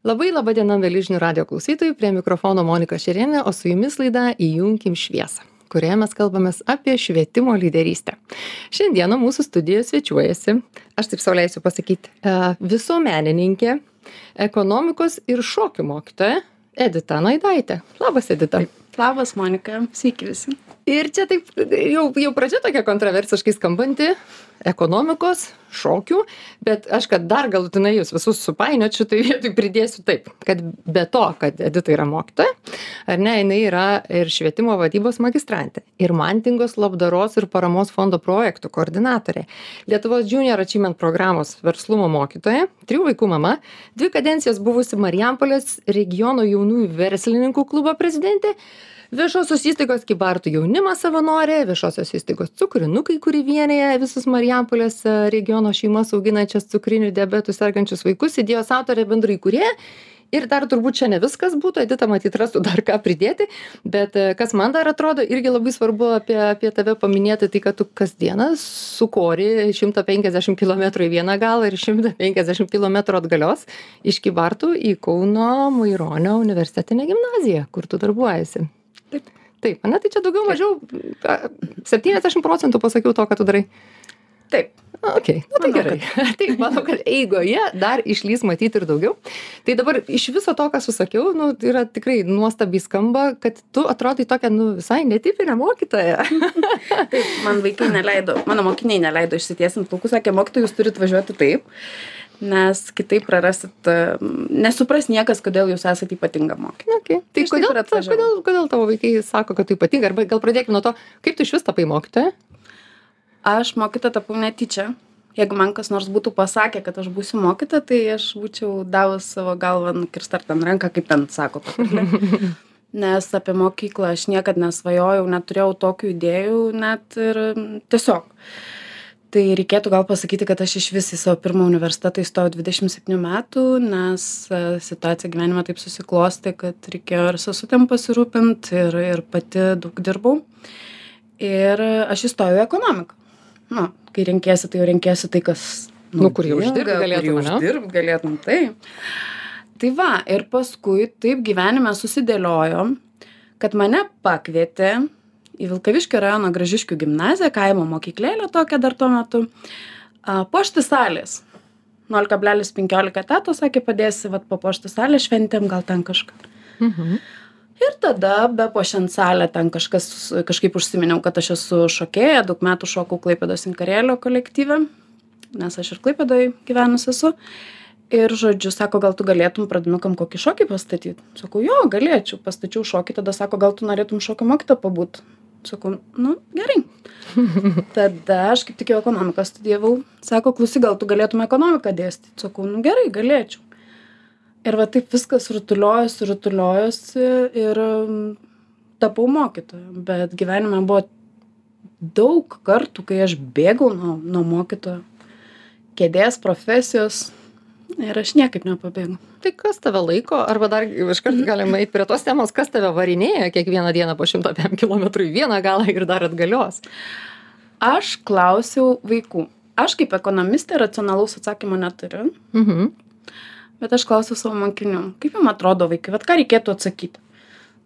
Labai laba diena, mėly žinių radio klausytojai, prie mikrofono Monika Šerienė, o su jumis laida Įjunkim šviesą kurioje mes kalbamės apie švietimo lyderystę. Šiandieną mūsų studijoje svečiuojasi, aš taip sauliaisiu pasakyti, e, visuomenininkė, ekonomikos ir šokių mokytoja Edita Naidaitė. Labas, Edita. Labas, Monika. Sveiki visi. Ir čia taip jau, jau pradžia tokia kontroversiškai skambanti ekonomikos, šokių, bet aš, kad dar galutinai jūs visus supainiočiau, tai vietoj pridėsiu taip, kad be to, kad Edita yra mokytoja, ar ne, jinai yra ir švietimo vadybos magistrantė, ir Mantingos labdaros ir paramos fondo projektų koordinatorė, Lietuvos Junior Achievement programos verslumo mokytoja, trijų vaikų mama, dvi kadencijas buvusi Marijampolės regiono jaunųjų verslininkų klubo prezidentė, viešosios įstaigos kybartų jaunimo savanorė viešosios įstaigos cukrinukai kuri vienija visus marijampolės e, regiono šeimas auginančias cukriniu diabetu sergančius vaikus idėjos autorė bendraįkūrėja ir dar turbūt čia ne viskas būtų edita matyt rastų dar ką pridėti bet e, kas man dar atrodo irgi labai svarbu apie apie tave paminėti tai kad tu kasdieną sukori šimtą penkiasdešim kilometrų į vieną galą ir šimtą penkiasdešim kilometrų atgalios iš kybartų į kauno maironio universitetinę gimnaziją kur tu darbuojiesi Taip. Taip, ne, tai čia daugiau mažiau 70 procentų pasakiau to, ką tu darai. Taip. Ok, nu, tai manau, gerai. Kad... Taip, manau, kad eigoje dar išlys matyti ir daugiau. Tai dabar iš viso to, ką susakiau, nu, yra tikrai nuostabiai skamba, kad tu atrodai tokia, nu, visai netipinė mokytoja. taip, man vaikai neleido, mano mokiniai neleido išsitiesinti plaukų, sakė, mokytojai, jūs turite važiuoti taip nes kitaip prarasit nesupras niekas kodėl jūs esat ypatinga mokytoja. Okay. tai kodėl, ta, kodėl, kodėl tavo vaikai sako kad tai ypatinga? Arba gal pradėkime nuo to kaip tu išvis tapai mokytoja? Aš mokytoja tapau netyčia. Jeigu man kas nors būtų pasakę kad aš būsiu mokytoja tai aš būčiau davus savo galvą nukirst ar ten ranką kaip ten sako patarlė nes apie mokyklą aš niekad nesvajojau neturėjau tokių idėjų net ir tiesiog tai reikėtų gal pasakyti kad aš išvis į savo pirmą universitetą įstojau dvidešim septynių metų nes e, situacija gyvenime taip susiklostė kad reikėjo ir sesutėm pasirūpint ir ir pati daug dirbau. Ir aš įstojau į ekonomiką. Nu kai renkiesi tai jau renkiesi tai kas nu kur jau uždirbt galėtum uždirbt galėtum taip. Tai va ir paskui taip gyvenime susidėliojo kad mane pakvietė į vilkaviškio rajono gražiškių gimnaziją kaimo mokyklėlę tokią dar tuo metu a puošti salės. nol kablelis penkiolika etato sakė padėsi vat papuošti salę šventėm gal ten kažką. Mhm. ir tada bepuošiant salę ten kažkas kažkaip užsiminiau kad aš esu šokėja daug metų šokau klaipėdos inkarėlio kolektyve nes aš ir klaipėdoj gyvenus esu. Ir žodžiu sako gal tu galėtum pradinukam kokį šokį pastatyt? Sakau jo galėčiau pastačiau šokį tada sako gal tu norėtum šokio mokytoja pabūt sakau nu gerai. Tada aš kaip tik jau ekonomiką studijavau. Sako klausyk gal tu galėtum ekonomiką dėstyt? Sakau nu gerai galėčiau. Ir va taip viskas rutuliojosi rutuliojosi ir tapau mokytoja. Bet gyvenime buvo daug kartų kai aš bėgau nuo nuo mokytojo. Kėdės profesijos ir aš niekaip nepabėgau tai kas tave laiko? Arba dar iškart galim eit prie tos temos kas tave varinėja kiekvieną dieną po šimtą pem kilometrų į vieną galą ir dar atgalios? Aš klausiau vaikų. Aš kaip ekonomistė racionalaus atsakymo neturiu mhm. bet aš klausiau savo mokinių kaip jum atrodo vaikai vat ką reikėtų atsakyt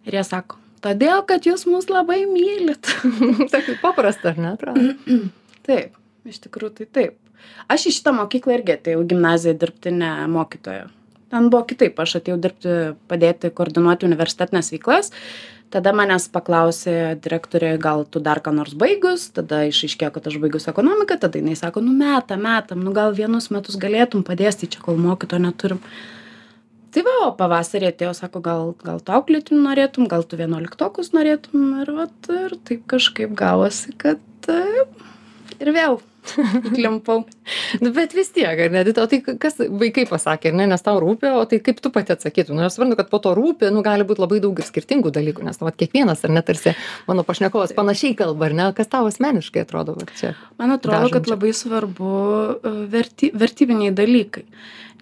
ir jie sako todėl kad jūs mus labai mylit. Taip paprasta ar ne taip iš tikrųjų tai taip aš į šitą mokyklą irgi atėjau gimnaziją dirbti ne mokytoja ten buvo kitaip. Aš atėjau dirbti padėti koordinuoti universitetines veiklas. Tada manęs paklausė direktorė gal tu dar ką nors baigus? Tada išaiškėjo kad aš baigus ekonomiką. Tada jinai sako nu metam metam. Nu gal vienus metus galėtum padėstyt čia kol mokytojo neturim. Tai va o pavasarį atėjo sako gal gal tu auklėtiniu norėtum? Gal tu vienuoliktokus norėtum? Ir vat ir taip kažkaip gavosi kad ir vėl įklimpau. nu, bet vis tiek, ar ne, o tai kas vaikai pasakė, ne, nes tau rūpi, o tai kaip tu pati atsakytum? Nu, aš suprantu, kad po to rūpi, nu, gali būti labai daug ir skirtingų dalykų, nes, nu, kiekvienas, ar net tarsi mano pašnekovas panašiai kalba, ar ne, kas tau asmeniškai atrodo, čia. Man atrodo, dažančia. kad labai svarbu e, verty, vertybiniai dalykai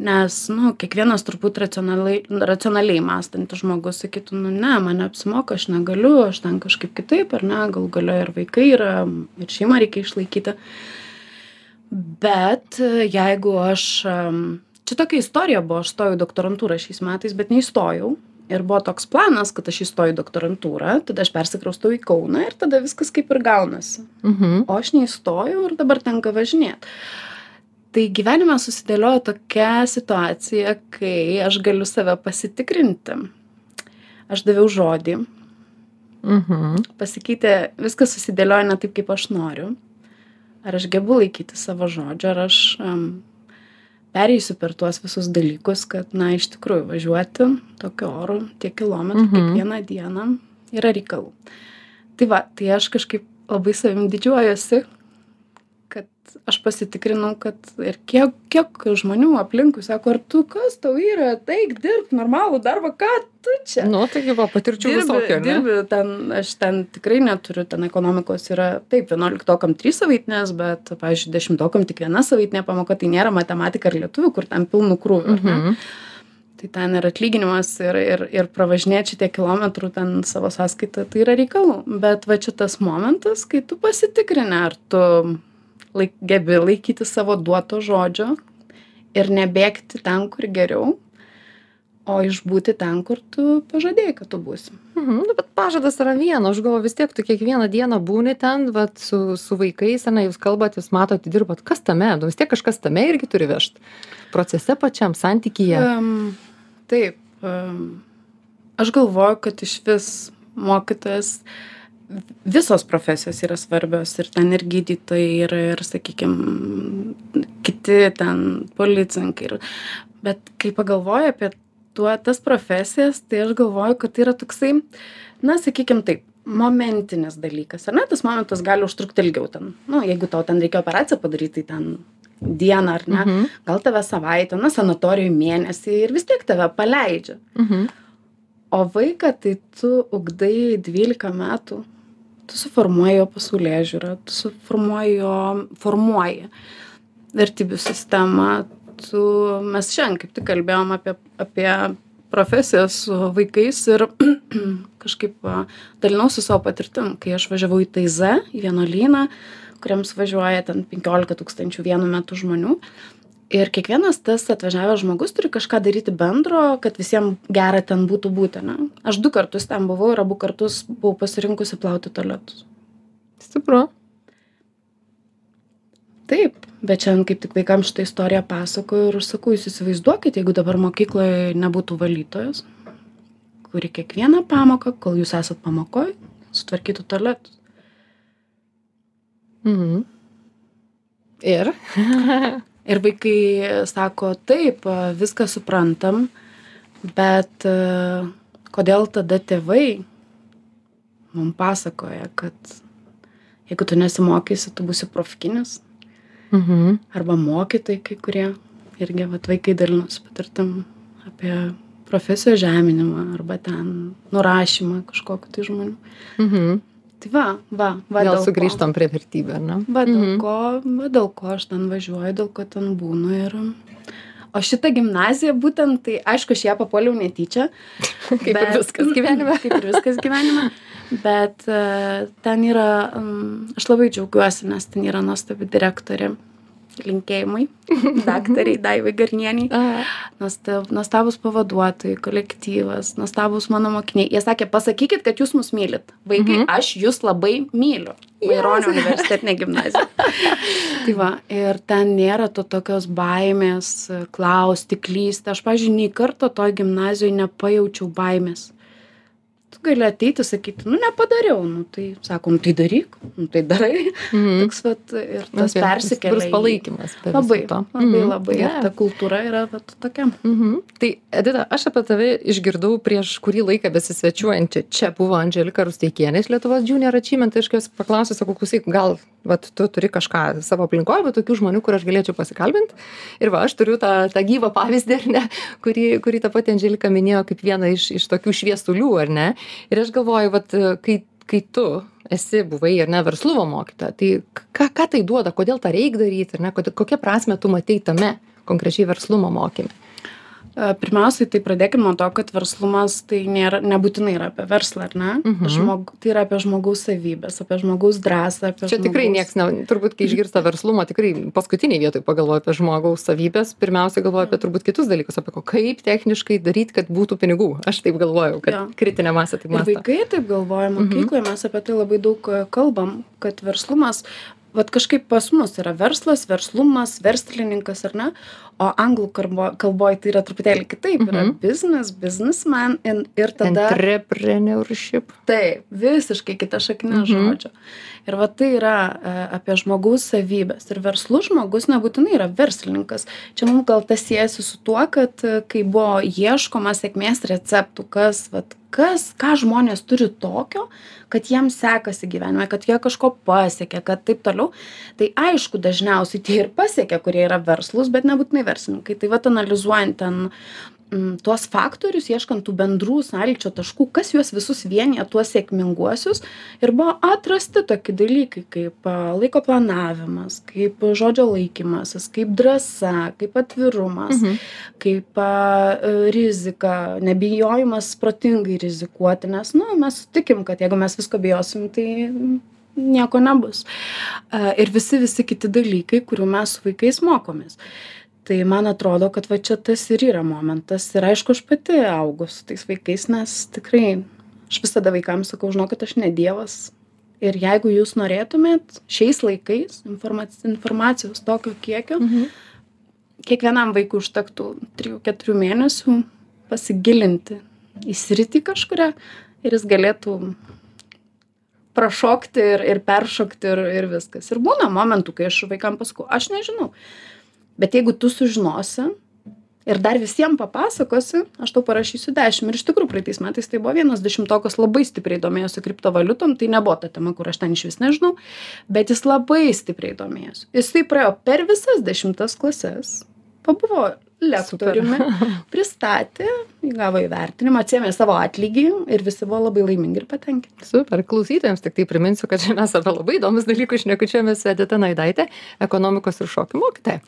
nes nu kiekvienas turbūt racionaliai racionaliai mąstantis žmogus sakytų nu ne man neapsimoka aš negaliu aš ten kažkaip kitaip ar ne galų gale ir vaikai yra ir šeimą reikia išlaikyti bet jeigu aš čia tokia istorija buvo aš stojau į doktorantūrą šiais metais bet neįstojau. Ir buvo toks planas kad aš įstoju į doktorantūrą tada aš persikraustau į kauną ir tada viskas kaip ir gaunasi. Mhm. o aš neįstojau ir dabar tenka važinėt. Tai gyvenime susidėliojo tokia situacija kai aš galiu save pasitikrinti. Aš daviau žodį. Mhm. pasikeitė viskas susidėliojo ne taip kaip aš noriu ar aš gebu laikyti savo žodžio ar aš um, pereisiu per tuos visus dalykus kad na iš tikrųjų važiuoti tokiu oru tiek kilometrų Mhm. kiekvieną dieną yra reikalų tai va tai aš kažkaip labai savim didžiuojuosi kad aš pasitikrinau kad ir kiek kiek žmonių aplinkui sako ar tu kas tau yra eik dirbt normalų darbą ką tu čia Nu, taigi va, patirčių visokių, ar ne? dirbi ten aš ten tikrai neturiu ten ekonomikos yra taip vienuoliktokam trys savaitinės bet pavyzdžiui dešimtokam tik viena savaitinė pamoka tai nėra matematika ar lietuvių kur ten pilnu krūviu ar ne Mhm. tai ten ir atlyginimas ir ir ir pravažinėt šitiek kilometrų ten savo sąskaita tai yra reikalų bet va čia tas momentas kai tu pasitikrini ar tu laik gebi laikytis savo duoto žodžio ir nebėgti ten kur geriau o išbūti ten kur tu pažadėjai kad tu būsi Mhm, nu, bet pažadas yra viena, aš galvoju, vis tiek tu kiekvieną dieną būni ten, vat, su, su vaikais, ne, jūs kalbat, jūs matot, dirbat, kas tame, nu, vis tiek kažkas tame irgi turi vežti. Procese pačiam, santykyje. Um, taip. Um, aš galvoju, kad iš vis mokytojas visos profesijos yra svarbios ir ten ir gydytojai ir, ir sakykime, kiti ten policininkai. Ir, bet kai pagalvoju apie tuo, tas profesijas, tai aš galvoju, kad tai yra toksai, na, sakykime taip, momentinis dalykas. Ar ne, tas momentas gali užtrukti ilgiau ten. Na, nu, jeigu tau ten reikia operaciją padaryti, tai ten dieną ar ne, Mhm. gal tave savaitę, na, sanatorijų mėnesį ir vis tiek tave paleidžia. Mhm. O vaiką tai tu ugdai 12 metų, tu suformuoji jo pasaulyje žiūrą, tu suformuoji jo, formuoji vertybių sistemą. Tu, mes šiandien kaip tik kalbėjom apie, apie profesiją su vaikais ir kažkaip dalinausi savo patirtim, kai aš važiavau į Taizą, į vienuolyną, kuriems važiuoja ten 15 tūkstančių vienu metu žmonių. Ir kiekvienas tas atvažiavęs žmogus turi kažką daryti bendro, kad visiems gera ten būtų būti. Ne? Aš du kartus ten buvau ir abu kartus buvau pasirinkusi plauti tualetus. Stipru. Taip, bet šiandien kaip tik vaikams šitą istoriją pasakoju ir sakau, jūs įsivaizduokit, jeigu dabar mokykloje nebūtų valytojos, kuri kiekvieną pamoką, kol jūs esat pamokoje, sutvarkytų tualetus. Mhm. Ir? Ir vaikai sako, taip, viską suprantam, bet e, kodėl tada tėvai mums pasakoja, kad jeigu tu nesimokysi, tu būsi profkinis, Mhm. arba mokytojai kai kurie, irgi vat, vaikai dalinosi patirtim apie profesijos žeminimą arba ten nurašymą kažkokiu tai žmonių. Mhm. Tai va, va, va. Vėl dėl ko- sugrįžtam prie vertybių, ne? Va dėl Mhm. ko, va dėl ko aš ten važiuoju, dėl ko ten būnu ir... O šitą gimnaziją būtent, tai aišku, aš ją papuoliau netyčia. Kaip ir viskas gyvenime. Kaip ir viskas gyvenime. Bet uh, ten yra, um, aš labai džiaugiuosi, nes ten yra nuostabi direktorė. Linkėjimai, daktariai Daivai Garnieniai. Nuostab, nuostabus pavaduotojai, kolektyvas, nuostabus mano mokiniai. Jie sakė, pasakykit, kad jūs mus mylit. Vaikai, Mhm. aš jūs labai myliu. Maironio universitetinė gimnazija. tai va, ir ten nėra to tokios baimės, klausti, klysti. Aš, pažiūrėjau, nei karto toj gimnazijoje nepajaučiau baimės. Gali ateiti, sakyti, nu nepadariau, nu tai sakom, tai daryk, nu tai darai. mhm. Toks vat ir tas persikelia. į- palaikymas. be Labai, viso to. labai, Mhm. labai. Ir ta kultūra yra vat, tokia. Mhm. Tai, Edita, aš apie tave išgirdau prieš kurį laiką besisvečiuojančią. Čia buvo Angelika Rusteikienė iš Lietuvos Junior Achievement. Tai aš jos paklausiu, sakau, klausyk, gal vat, tu turi kažką savo aplinkoje, bet tokių žmonių, kur aš galėčiau pasikalbinti. Ir va, aš turiu tą, tą gyvą pavyzdį, ar ne, kurį, kurį ta pati Angelika minėjo kaip vieną iš, iš tokių šviesulių, ar ne. Ir aš galvoju, vat, kai, kai tu esi, buvai, ar ne, verslumo mokyta, tai ką, ką tai duoda, kodėl tą reikia daryti, ar ne, kokią prasme tu matei tame konkrečiai verslumo mokymė. E, Pirmiausiai, tai pradėkime nuo to, kad verslumas tai nėra, nebūtinai yra apie verslą, ar ne? Mhm. Žmog, tai yra apie žmogaus savybės, apie žmogaus drąsą, apie Čia tikrai žmogaus- nieks, ne, turbūt, kai išgirsta verslumą, tikrai paskutiniai vietoj pagalvoja apie žmogaus savybės, pirmiausia galvoja apie turbūt kitus dalykus, apie ko, kaip techniškai daryti, kad būtų pinigų. Aš taip galvojau, kad Jo. kritinė masė taip Ir mąsto. vaikai taip galvoja, mokykloje mes apie tai labai daug e, kalbam, kad verslumas, vad kažkaip pas mus yra verslas, verslumas, verslininkas ar ne, o anglų kalbo- kalboje tai yra truputėlį kitaip, yra Mhm. business, businessman in- ir tada... Entrepreneurship. Taip, visiškai kita šaknė Mhm. žodžio. Ir va tai yra e, apie žmogaus savybės. Ir verslus žmogus nebūtinai yra verslininkas. Čia mums gal tas siejasi su tuo, kad e, kai buvo ieškoma sėkmės receptų, kas, vat, kas, ką žmonės turi tokio, kad jiems sekasi gyvenime, kad jie kažko pasiekia, kad taip toliau. Tai aišku, dažniausiai tie ir pasiekia, kurie yra verslus, bet nebūtinai verslininkai. Tai va analizuojant ten mm, tuos faktorius, ieškant tų bendrų sąlyčio taškų, kas juos visus vienyje, tuos sėkminguosius. Ir buvo atrasti tokie dalykai kaip laiko planavimas, kaip žodžio laikymasis, kaip drąsa, kaip atvirumas, Mhm. kaip a, e, rizika, nebijojimas protingai rizikuoti, nes, nu, mes sutikim, kad jeigu mes visko bijosim, tai nieko nebus. Ir visi, visi kiti dalykai, kurių mes su vaikais mokomės tai man atrodo kad va čia tas ir yra momentas ir aišku aš pati augu su tais vaikais nes tikrai aš visada vaikams sakau žinokit aš ne dievas ir jeigu jūs norėtumėt šiais laikais informac informacijos tokio kiekio Mhm. kiekvienam vaikui užtektų trijų keturių mėnesių pasigilinti į sritį kažkurią ir jis galėtų prašokti ir, ir peršokti ir, ir viskas. Ir būna momentų, kai aš vaikam pasakau, aš nežinau. Bet jeigu tu sužinosi ir dar visiems papasakosi, aš tau parašysiu dešimt. Ir iš tikrųjų praeitais metais tai buvo vienas dešimtokas labai stipriai domėjosi kriptovaliutom, tai nebuvo ta tema, kur aš ten iš vis nežinau, bet jis labai stipriai domėjosi. Jis tai praėjo per visas dešimtas klases, pabuvo lektoriumi, pristatė, įgavo įvertinimą, atsėmė savo atlygį ir visi buvo labai laimingi ir patenkinti. Super, klausytojams tik tai priminsiu, kad čia mes apie labai įdomus dalykus šnekučiamės Edita Naidaitė, ekonomikos ir šokių mokytoja.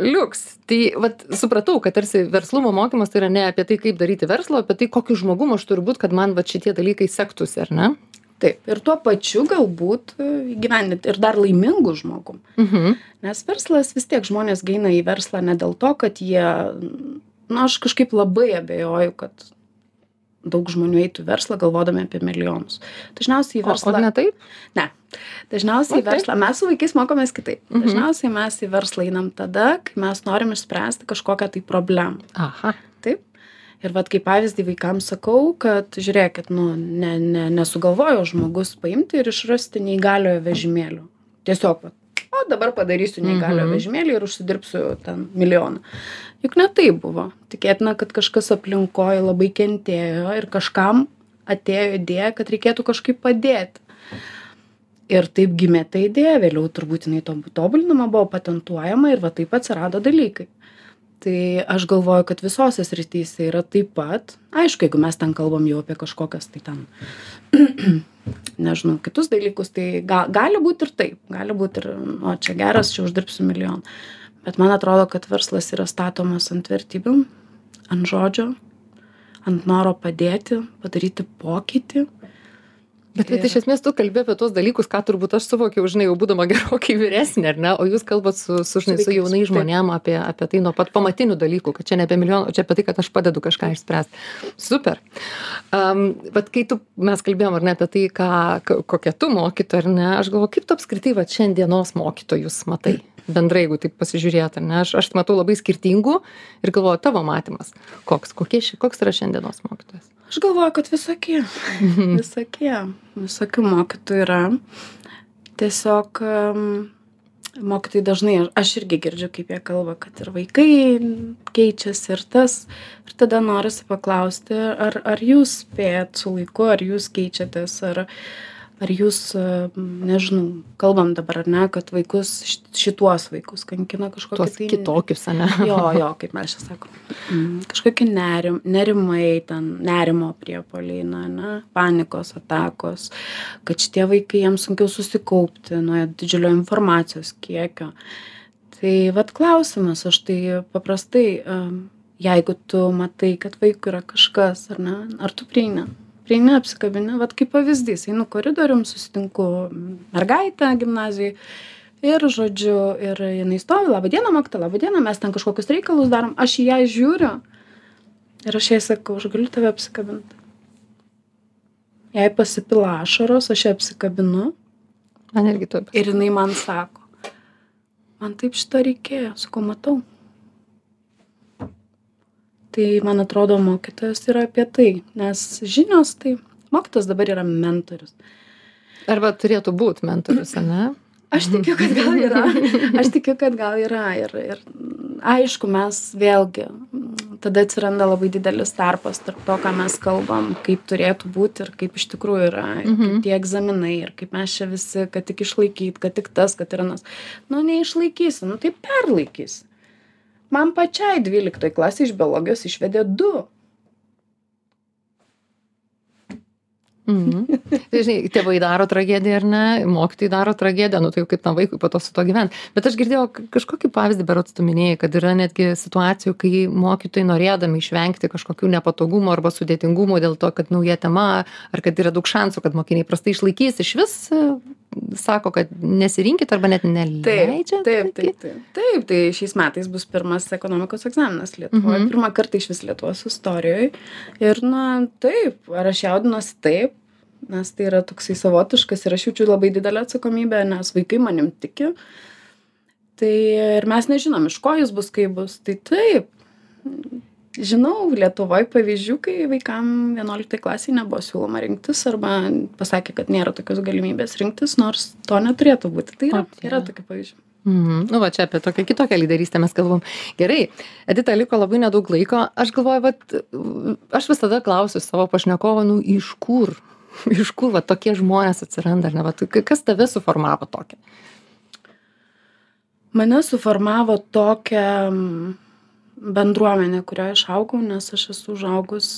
Liuks, tai vat, supratau, kad tarsi verslumo mokymas tai yra ne apie tai, kaip daryti verslą, apie tai, kokiu žmogumu aš turiu būti, kad man vat, šitie dalykai sektųsi, ar ne? Taip, ir tuo pačiu galbūt e, įgyvendinti ir dar laimingų žmogum. Mhm. Nes verslas vis tiek žmonės gaina į verslą ne dėl to, kad jie, na, aš kažkaip labai abejoju, kad daug žmonių eitų verslą galvodami apie milijonus. Dažniausiai į O, o verslą. ne taip? Ne. Dažniausiai į verslą mes su vaikais mokomės kitaip. Mhm. Dažniausiai mes į verslą einam tada, kai mes norim išspręsti kažkokią tai problemą. Aha. Taip. Ir vad kaip pavyzdį vaikams sakau, kad žiūrėkit, nu, ne, ne, nesugalvojo žmogus paimti ir išrasti neįgaliojo vežimėlių. Tiesiog, vat, o dabar padarysiu neįgaliojo Mhm. vežimėlį ir užsidirbsiu ten milijoną. Juk ne tai buvo. Tikėtina, kad kažkas aplinkoje labai kentėjo ir kažkam atėjo idėja, kad reikėtų kažkaip padėti. Ir taip gimė ta idėja, vėliau turbūt jinai to- tobulinama buvo patentuojama ir va taip atsirado dalykai. Tai aš galvoju, kad visose srityse yra taip pat. Aišku, jeigu mes ten kalbam jau apie kažkokias tai ten, nežinau, kitus dalykus, tai ga, gali būti ir taip. Gali būti ir, o čia geras, čia uždirbsiu milijoną. Bet man atrodo, kad verslas yra statomas ant vertybių, ant žodžio, ant noro padėti, padaryti pokytį. Bet, bet iš esmės tu kalbė apie tuos dalykus, ką turbūt aš suvokiau, žinai, jau būdama gerokai vyresnė, ar ne? O jūs kalbat su, su, žinai, su vaikais, jaunai taip. žmonėm apie, apie tai nuo pat pamatinių dalykų, kad čia ne apie milijoną, o čia apie tai, kad aš padedu kažką išspręsti. Super. Um, bet kai tu, mes kalbėjom, ar ne, apie tai, ką, kokia tu mokytoja, ar ne, aš galvoju, kaip tu apskritai va šiandienos mokytojus matai? Bendrai, jeigu taip pasižiūrėt, ar ne, aš, aš matau labai skirtingų ir galvoju, tavo matymas, koks, kokie, ši- koks yra šiandienos mokytojas? Aš galvoju, kad visokie. Visokie. Visokių mokytojų yra. Tiesiog mokytojai dažnai, aš irgi girdžiu, kaip jie kalba, kad ir vaikai keičiasi ir tas. Ir tada norisi paklausti, ar, ar jūs spėjat su laiku, ar jūs keičiatės, ar, ar jūs, um, nežinau, kalbam dabar, ar ne, kad vaikus, šituos vaikus kankina kažkokie Tuos kitokius, ar ne? jo, jo, kaip mes čia sakom. Mm, kažkokie nerim, nerimai, ten nerimo priepoliai, na, ne, panikos atakos, kad šitie vaikai jiems sunkiau susikaupti nuo didžiulio informacijos kiekio. Tai vad klausimas, aš tai paprastai um, jeigu tu matai kad vaikui yra kažkas ar ne ar tu prieini prieini apsikabini vat kaip pavyzdys einu koridorium susitinku mergaitę gimnazijoj ir žodžiu ir jinai stovi laba diena mokytoja laba diena mes ten kažkokius reikalus darom aš į ją žiūriu ir aš jai sakau aš galiu tave apsikabint. Jai pasipila ašaros aš ją apsikabinu man irgi taip. ir jinai man sako man taip šito reikėjo sakau matau tai man atrodo mokytojas yra apie tai nes žinios tai mokytojas dabar yra mentorius. Arba turėtų būt mentorius ane aš tikiu kad gal yra. Aš tikiu kad gal yra. Ir ir aišku mes vėlgi tada atsiranda labai didelis tarpas tarp to ką mes kalbam kaip turėtų būt ir kaip iš tikrųjų yra. Ir kaip tie egzaminai ir kaip mes čia visi kad tik išlaikyt kad tik tas kad ir anas. Nu neišlaikysi nu tai perlaikysi man pačiai dvyliktoj klasėj iš biologijos išvedė du Mhm. Tai žinai, tėvai daro tragediją ar ne, mokytojai daro tragediją, nu tai kaip tam vaikui po to su to gyventi. Bet aš girdėjau kažkokį pavyzdį, berots tu minėjai, kad yra netgi situacijų, kai mokytojai norėdami išvengti kažkokių nepatogumų arba sudėtingumų dėl to, kad nauja tema, ar kad yra daug šansų, kad mokiniai prastai išlaikys, iš vis sako, kad nesirinkit arba net neleidžia. Taip, taip, taip, taip. Taip, tai šiais metais bus pirmas ekonomikos egzaminas Lietuvoje. Mhm. Pirmą kartą iš vis Lietuvos istorijoje. Ir, na, taip, ar aš jaudinuosi taip, nes tai yra toksai savotiškas ir aš jaučiu labai didelę atsakomybę, nes vaikai manim tiki. Tai ir mes nežinom, iš ko jis bus, kaip bus. Tai taip, žinau, Lietuvoje pavyzdžių, kai vaikam 11 klasiai nebuvo siūloma rinktis arba pasakė, kad nėra tokios galimybės rinktis, nors to neturėtų būti. Tai yra, yra tokių pavyzdžių. Mhm. Nu, va čia apie tokią kitokią lyderystę mes kalbam. Gerai, Edita, liko labai nedaug laiko. Aš galvoju, vat, aš visada klausiu savo pašnekovo, nu, iš kur, iš kur va, tokie žmonės atsiranda, ar ne, va, kas tave suformavo tokią? Mane suformavo tokią bendruomenę, kurioje aš augau, nes aš esu užaugus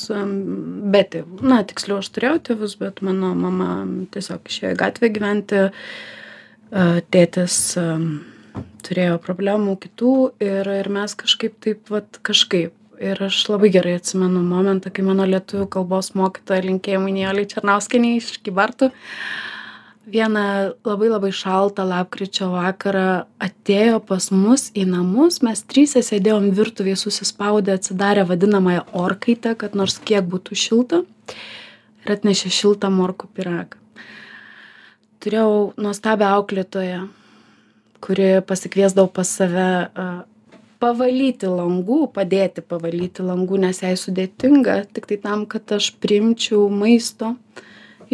be tėvų. Na, tiksliau, aš turėjau tėvus, bet mano mama tiesiog išėjo į gatvę gyventi, e, tėtis turėjo problemų kitų ir, ir mes kažkaip taip, vat, kažkaip. Ir aš labai gerai atsimenu momentą, kai mano lietuvių kalbos mokytoja linkėjimai Nijoliai Černauskinį iš Kybartų vieną labai labai šaltą lapkričio vakarą atėjo pas mus į namus, mes trysia sėdėjom virtuviai susispaudę, atsidarę vadinamąją orkaitę, kad nors kiek būtų šilta ir atnešė šiltą morkų piragą. Turėjau nuostabią auklėtoją, kuri pasikviesdavo pas save pavalyti langų, padėti pavalyti langų, nes jai sudėtinga, tik tai tam, kad aš primčiau maisto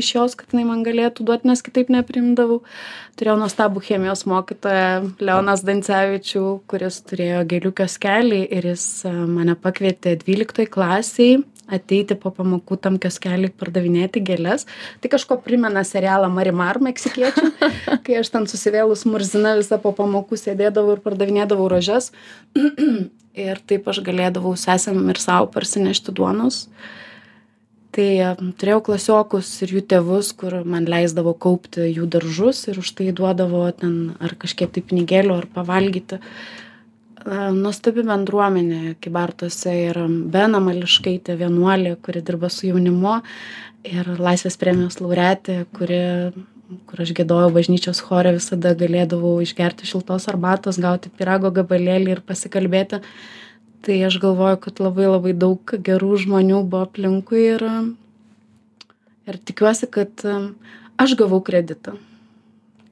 iš jos, kad jinai man galėtų duoti, nes kitaip neprimdavau. Turėjau nuostabų chemijos mokytoją Leonas Dancevičių, kuris turėjo gėlių kioskelį ir jis a, mane pakvietė 12 klasiai ateiti po pamokų tam kioskelį pardavinėti gėlės. Tai kažko primena serialą Marimar meksikiečių, kai aš ten susivėlus murzina visą po pamokų sėdėdavau ir pardavinėdavau rožes. ir taip aš galėdavau sesėm ir savo parsinešti duonos. Tai turėjau klasiokus ir jų tėvus, kur man leisdavo kaupti jų daržus ir už tai duodavo ten ar kažkiek tai pinigėlių ar pavalgyti. Nuostabi bendruomenė Kibartuose ir Bena Mališkaitė, vienuolė, kuri dirba su jaunimu ir Laisvės premijos laureatė, kuri kur aš gėdojau bažnyčios chore, visada galėdavau išgerti šiltos arbatos, gauti pirago gabalėlį ir pasikalbėti. Tai aš galvoju, kad labai labai daug gerų žmonių buvo aplinkui ir, ir tikiuosi, kad um, aš gavau kreditą.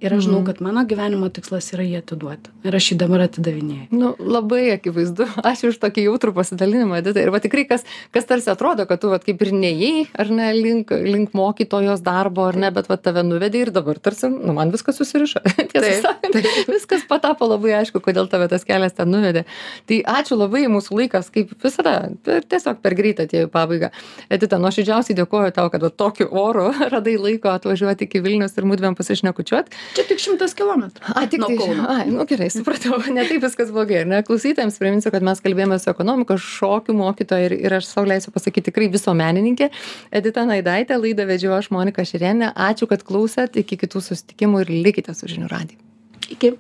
Ir aš žinau, Mhm. kad mano gyvenimo tikslas yra jį atiduoti. Ir aš jį dabar atidavinėju. Nu, labai akivaizdu. Ačiū už tokį jautrų pasidalinimą, Edita. Ir va tikrai, kas, kas tarsi atrodo, kad tu va, kaip ir neėjai, ar ne, link, link mokytojos darbo, ar ne, bet va tave nuvedė ir dabar tarsi, nu, man viskas susiriša. Tiesą sakant, viskas patapo labai aišku, kodėl tave tas kelias ten nuvedė. Tai ačiū labai, mūsų laikas, kaip visada, per, tiesiog per greitą atėjo į pabaigą. Edita, nuoširdžiausiai dėkoju tau, kad va, tokiu oru radai laiko atvažiuoti iki Vilnius ir mūdvėm pasišnekučiuoti. Čia tik šimtas kilometrų. A, tik tai, ai, nu gerai, supratau, ne taip viskas blogai. Ne? Klausytājams priminsiu, kad mes kalbėjome su ekonomikos šokių mokytoja ir, ir aš savo leisiu pasakyti tikrai visuomenininkė Edita Naidaitė, laidą vedžiau aš Monika Širienė. Ačiū, kad klausėt, iki kitų susitikimų ir likite su žinių radiju. Iki.